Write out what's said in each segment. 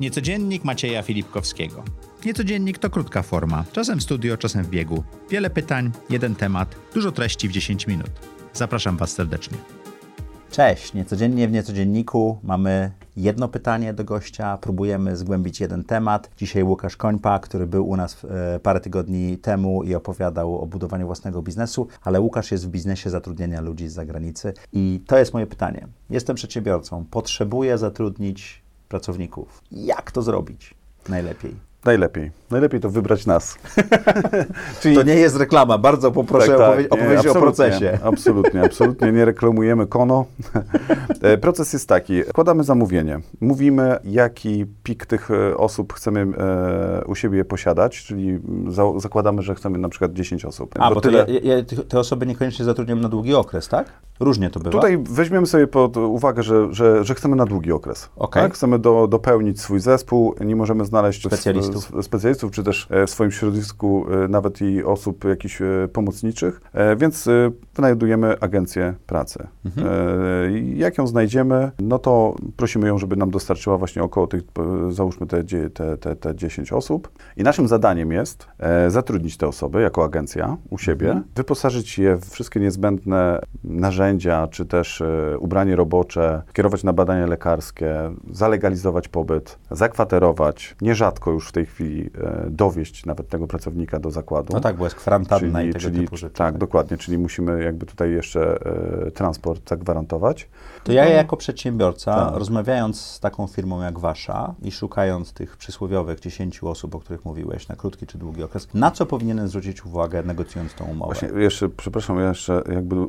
Niecodziennik Macieja Filipkowskiego. Niecodziennik to krótka forma, czasem w studio, czasem w biegu. Wiele pytań, jeden temat, dużo treści w 10 minut. Zapraszam Was serdecznie. Cześć, niecodziennie w Niecodzienniku mamy jedno pytanie do gościa, próbujemy zgłębić jeden temat. Dzisiaj Łukasz Końpa, który był u nas e, parę tygodni temu i opowiadał o budowaniu własnego biznesu, ale Łukasz jest w biznesie zatrudniania ludzi z zagranicy i to jest moje pytanie. Jestem przedsiębiorcą, potrzebuję zatrudnić pracowników. Jak to zrobić najlepiej? Najlepiej. Najlepiej to wybrać nas. Czyli... To nie jest reklama, bardzo poproszę tak, tak, opowie- o procesie. Absolutnie, absolutnie nie reklamujemy Kono. E, proces jest taki, składamy zamówienie, mówimy jaki pik tych e, osób chcemy e, u siebie posiadać, czyli za- zakładamy, że chcemy na przykład 10 osób. A, bo, bo tyle... ja, ja, te osoby niekoniecznie zatrudniam na długi okres, tak? Różnie to bywa. Tutaj weźmiemy sobie pod uwagę, że, że, że chcemy na długi okres. Okay. Tak? Chcemy do, dopełnić swój zespół, nie możemy znaleźć specjalistów, specjalistów czy też e, w swoim środowisku e, nawet i osób jakichś e, pomocniczych, więc wynajdujemy agencję pracy. Mhm. Jak ją znajdziemy, no to prosimy ją, żeby nam dostarczyła właśnie około tych, załóżmy te, te, te, te 10 osób. I naszym zadaniem jest zatrudnić te osoby jako agencja u siebie, mhm. wyposażyć je w wszystkie niezbędne narzędzia, czy też ubranie robocze, kierować na badania lekarskie, zalegalizować pobyt, zakwaterować, nierzadko już w tej chwili dowieść nawet tego pracownika do zakładu. No tak, bo jest kwarantanna czyli, i tego czyli, typu rzeczy. Tak, tak, dokładnie, czyli musimy jakby tutaj jeszcze e, transport zagwarantować. To ja jako przedsiębiorca, tak. rozmawiając z taką firmą jak wasza i szukając tych przysłowiowych 10 osób, o których mówiłeś, na krótki czy długi okres, na co powinienem zwrócić uwagę negocjując tą umowę? Właśnie, jeszcze, przepraszam, ja jeszcze jakby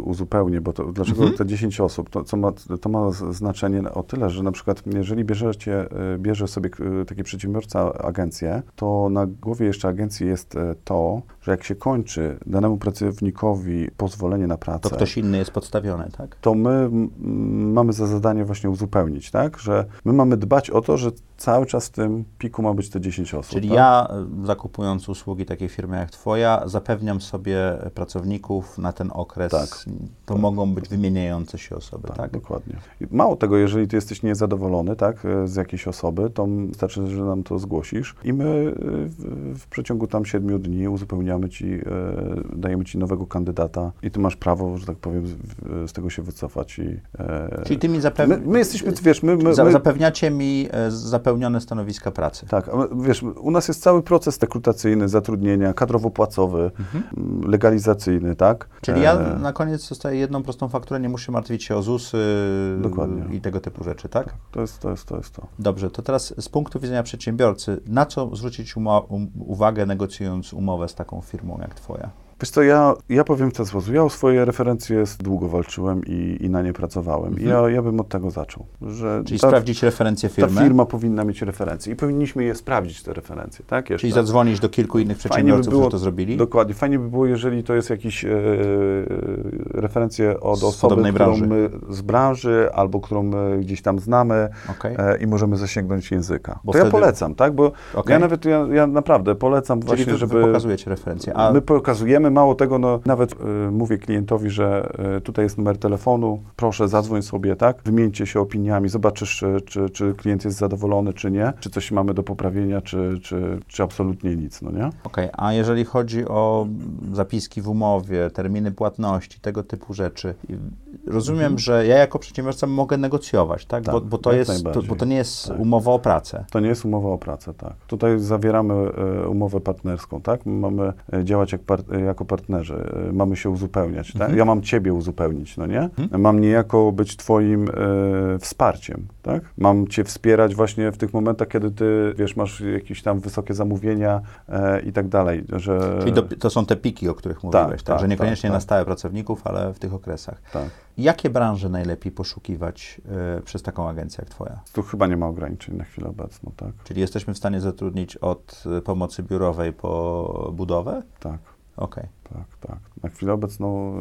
uzupełnię, bo to, dlaczego mhm. te 10 osób? To, co ma, to ma znaczenie o tyle, że na przykład jeżeli bierzecie, e, bierze sobie taki przedsiębiorca agencję, to na głowie jeszcze agencji jest e, to, że jak się kończy danemu pracownikowi pozwolenie na pracę. To ktoś inny jest podstawiony, tak? To my mamy za zadanie właśnie uzupełnić, tak? Że my mamy dbać o to, że cały czas w tym piku ma być te 10 osób. Czyli tak? ja, e, zakupując usługi takiej firmy jak Twoja, zapewniam sobie pracowników na ten okres. Tak. To tak. mogą być wymieniające się osoby, tak? tak? dokładnie. mało tego, jeżeli Ty jesteś niezadowolony, tak, e, z jakiejś osoby, to wystarczy, że nam to zgłosisz i my w, w przeciągu tam 7 dni uzupełniamy Ci, e, dajemy Ci nowego kandydata i Ty masz prawo, że tak powiem, z, tego się wycofać. I, Czyli Ty mi zapewniasz... My, my, jesteśmy, wiesz, my... my, zapewniacie mi zapewnienie spełnione stanowiska pracy. Tak, wiesz, u nas jest cały proces rekrutacyjny, zatrudnienia, kadrowo-płacowy, mhm. legalizacyjny, tak? Czyli ja e, na koniec dostaję jedną prostą fakturę, nie muszę martwić się o ZUS Dokładnie. i tego typu rzeczy, tak? tak? To jest to. Jest, to, jest to. Dobrze, to teraz z punktu widzenia przedsiębiorcy, na co zwrócić um uwagę negocjując umowę z taką firmą jak Twoja? Wiesz co, ja, ja powiem w ten sposób. Ja o swoje referencje długo walczyłem i, i na nie pracowałem. Mhm. Ja, ja bym od tego zaczął. Że Czyli ta, sprawdzić referencje firmy? Ta firma powinna mieć referencje i powinniśmy je sprawdzić, te referencje. Tak? Jeszcze. Czyli zadzwonić do kilku innych przedsiębiorców, by było, którzy to zrobili? Dokładnie. Fajnie by było, jeżeli to jest jakieś e, referencje od z osoby, którą branży. my z branży albo którą my gdzieś tam znamy okay. e, i możemy zasięgnąć języka. Bo to wtedy... ja polecam, tak? Bo okay. ja nawet, ja, ja naprawdę polecam Czyli właśnie, żeby... Pokazujecie referencje. A... My pokazujemy, mało tego, no, nawet y, mówię klientowi, że y, tutaj jest numer telefonu, proszę zadzwoń sobie, tak? Wymieńcie się opiniami, zobaczysz, czy, czy, czy klient jest zadowolony, czy nie, czy coś mamy do poprawienia, czy, czy, czy absolutnie nic, no nie? Okej, okay, a jeżeli chodzi o zapiski w umowie, terminy płatności, tego typu rzeczy, rozumiem, mhm. że ja jako przedsiębiorca mogę negocjować, tak? tak bo, bo, to jest, to, bo to nie jest tak. umowa o pracę. To nie jest umowa o pracę, tak. Tutaj zawieramy y, umowę partnerską, tak? Mamy działać jak par jako partnerzy Y, mamy się uzupełniać. Tak? Mhm. Ja mam ciebie uzupełnić, no nie? Mhm. Mam niejako być twoim e, wsparciem, tak? Mam cię wspierać właśnie w tych momentach, kiedy ty, wiesz, masz jakieś tam wysokie zamówienia e, i tak dalej, że... Czyli do, to są te piki, o których mówiłeś, tak? tak, tak że niekoniecznie tak, na stałe pracowników, ale w tych okresach. Tak. Jakie branże najlepiej poszukiwać e, przez taką agencję jak twoja? Tu chyba nie ma ograniczeń na chwilę obecną, tak? Czyli jesteśmy w stanie zatrudnić od pomocy biurowej po budowę? Tak. Okej. Okay tak, tak. Na chwilę obecną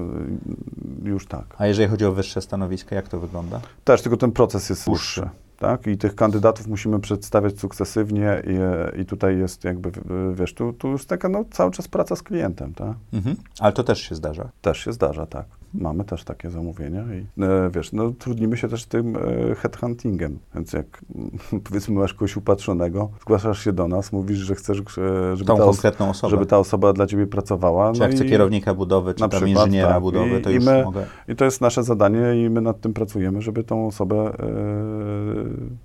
y, już tak. A jeżeli chodzi o wyższe stanowiska, jak to wygląda? Też, tylko ten proces jest dłuższy. Tak? I tych kandydatów musimy przedstawiać sukcesywnie i, i tutaj jest jakby, wiesz, tu, tu jest taka no, cały czas praca z klientem, tak? Mhm. Ale to też się zdarza? Też się zdarza, tak. Mamy też takie zamówienia i e, wiesz, no trudnimy się też tym e, headhuntingiem, więc jak powiedzmy masz kogoś upatrzonego, zgłaszasz się do nas, mówisz, że chcesz, e, żeby, Tą ta, konkretną osobę. żeby ta osoba dla ciebie pracowała. Czy no jak chcę i- kierownika budowy, czy tam przykład, inżyniera tak. budowy, I- to i już my- mogę... I to jest nasze zadanie i my nad tym pracujemy, żeby tą osobę e,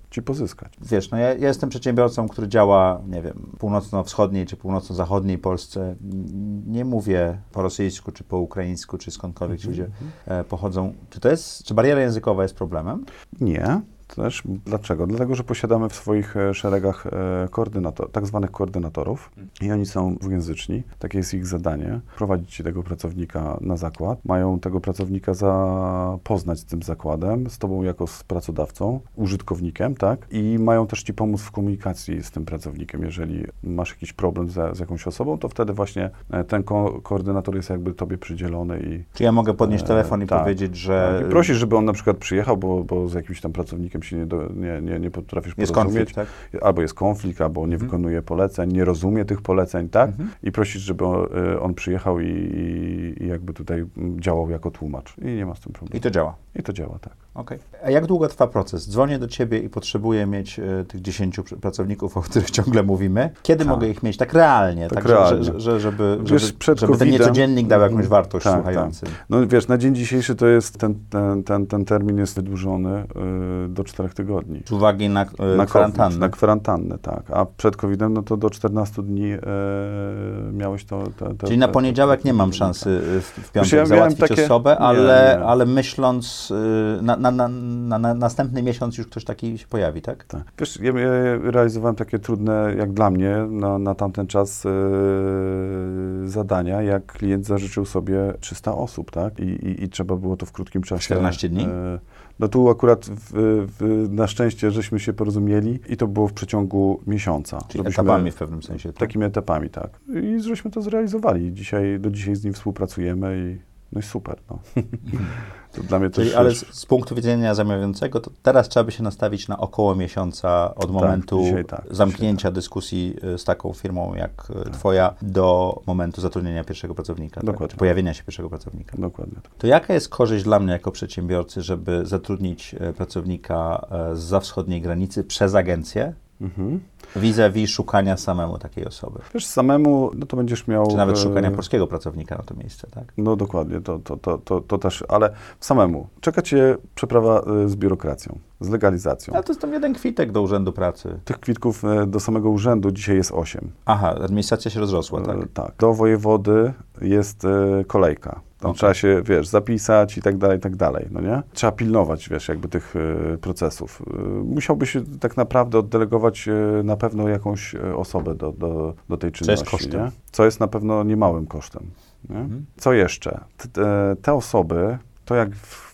ci pozyskać. Wiesz, no ja, ja jestem przedsiębiorcą, który działa, nie wiem, północno-wschodniej czy północno-zachodniej Polsce. Nie mówię po rosyjsku, czy po ukraińsku, czy skądkolwiek ci ludzie e, pochodzą. Czy to jest, czy bariera językowa jest problemem? Nie. Też dlaczego? Dlatego, że posiadamy w swoich e, szeregach e, koordynator, tak zwanych koordynatorów i oni są dwujęzyczni. Takie jest ich zadanie. Prowadzić tego pracownika na zakład. Mają tego pracownika zapoznać z tym zakładem, z tobą jako z pracodawcą, użytkownikiem, tak? I mają też ci pomóc w komunikacji z tym pracownikiem. Jeżeli masz jakiś problem z, z jakąś osobą, to wtedy właśnie e, ten ko- koordynator jest jakby tobie przydzielony i Czy ja mogę podnieść telefon i tak, powiedzieć, że tak. I prosisz, żeby on na przykład przyjechał, bo, bo z jakimś tam pracownikiem się nie, do, nie, nie, nie potrafisz jest porozumieć. konflikt, tak? Albo jest konflikt, albo nie wykonuje poleceń, nie rozumie tych poleceń, tak? I prosisz, żeby on, y, on przyjechał i, i, jakby tutaj działał jako tłumacz. I nie ma z tym problemu. I to działa. I to działa, tak. Okej. A jak długo trwa proces? Dzwonię do ciebie i potrzebuję mieć e, tych 10 pr- pracowników, o których ciągle mówimy. Kiedy Tak. mogę ich mieć? Tak realnie, Tak tak, realnie. Że, że, żeby, Wiesz, żeby, przed żeby ten niecodziennik dał jakąś wartość Tak, słuchającym. No wiesz, na dzień dzisiejszy to jest, ten, ten, ten, ten termin jest wydłużony y, do czterech tygodni. Z uwagi na, e, Na kwarantannę. COVID, na kwarantannę, tak. A przed COVID-em, no to do 14 dni e, miałeś to... to, to Czyli na poniedziałek nie mam tak. szansy y, w, w piątek ja załatwić takie- osobę, nie, ale, nie. ale myśląc y, na, na, na, na, na następny miesiąc już ktoś taki się pojawi, tak? Tak. Wiesz, ja, realizowałem takie trudne, jak dla mnie, na, na tamten czas e, zadania, jak klient zażyczył sobie 300 osób, tak? I, i, i trzeba było to w krótkim czasie. 14 dni? E, no tu akurat w, w, na szczęście żeśmy się porozumieli i to było w przeciągu miesiąca. Czyli Żebyśmy- etapami w pewnym sensie. Tak? Takimi etapami, tak. I żeśmy to zrealizowali. Dzisiaj, do dzisiaj z nim współpracujemy i no i super. No. to dla mnie Czyli, też... ale z, z punktu widzenia zamawiającego, to teraz trzeba by się nastawić na około miesiąca od momentu dzisiaj tak, zamknięcia dyskusji y, z taką firmą jak y, Twoja do momentu zatrudnienia pierwszego pracownika, tak? Dokładnie. czy pojawienia się pierwszego pracownika. Dokładnie. tak. To jaka jest korzyść dla mnie jako przedsiębiorcy, żeby zatrudnić e, pracownika z wschodniej granicy przez agencję, Mhm. Vis-a-vis szukania samemu takiej osoby? Wiesz, samemu, no to będziesz miał... Czy nawet e, szukania polskiego pracownika na to miejsce, tak? No dokładnie, to, to, to, to, to też, ale samemu. Czeka cię przeprawa e, z biurokracją, z legalizacją. Ale to jest tam jeden kwitek do urzędu pracy. Tych kwitków e, do samego urzędu dzisiaj jest 8. Aha, administracja się rozrosła, tak? tak. Do wojewody jest e, kolejka. Tam Okej. trzeba się, wiesz, zapisać i tak dalej, i tak dalej, no nie? Trzeba pilnować, wiesz, jakby tych e, procesów. E, musiałbyś tak naprawdę oddelegować e, na pewno jakąś e, osobę do, do, do tej jest czynności, kosztem. nie? Co jest na pewno niemałym kosztem, nie? Mhm. Co jeszcze? Te- Te, osoby, to jak,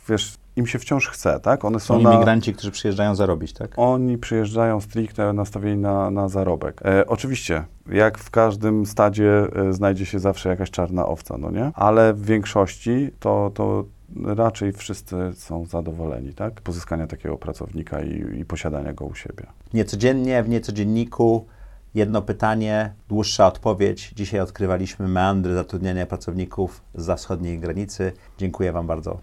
wiesz, im się wciąż chce, tak? One są Są na... imigranci, którzy przyjeżdżają zarobić, tak? Oni przyjeżdżają stricte nastawieni na, na zarobek. E, oczywiście, jak w każdym stadzie e, znajdzie się zawsze jakaś czarna owca, no nie? Ale w większości to, to raczej wszyscy są zadowoleni, tak? Pozyskania takiego pracownika i, i posiadania go u siebie. Niecodziennie, w niecodzienniku jedno pytanie, dłuższa odpowiedź. Dzisiaj odkrywaliśmy meandry zatrudniania pracowników za wschodniej granicy. Dziękuję Wam bardzo.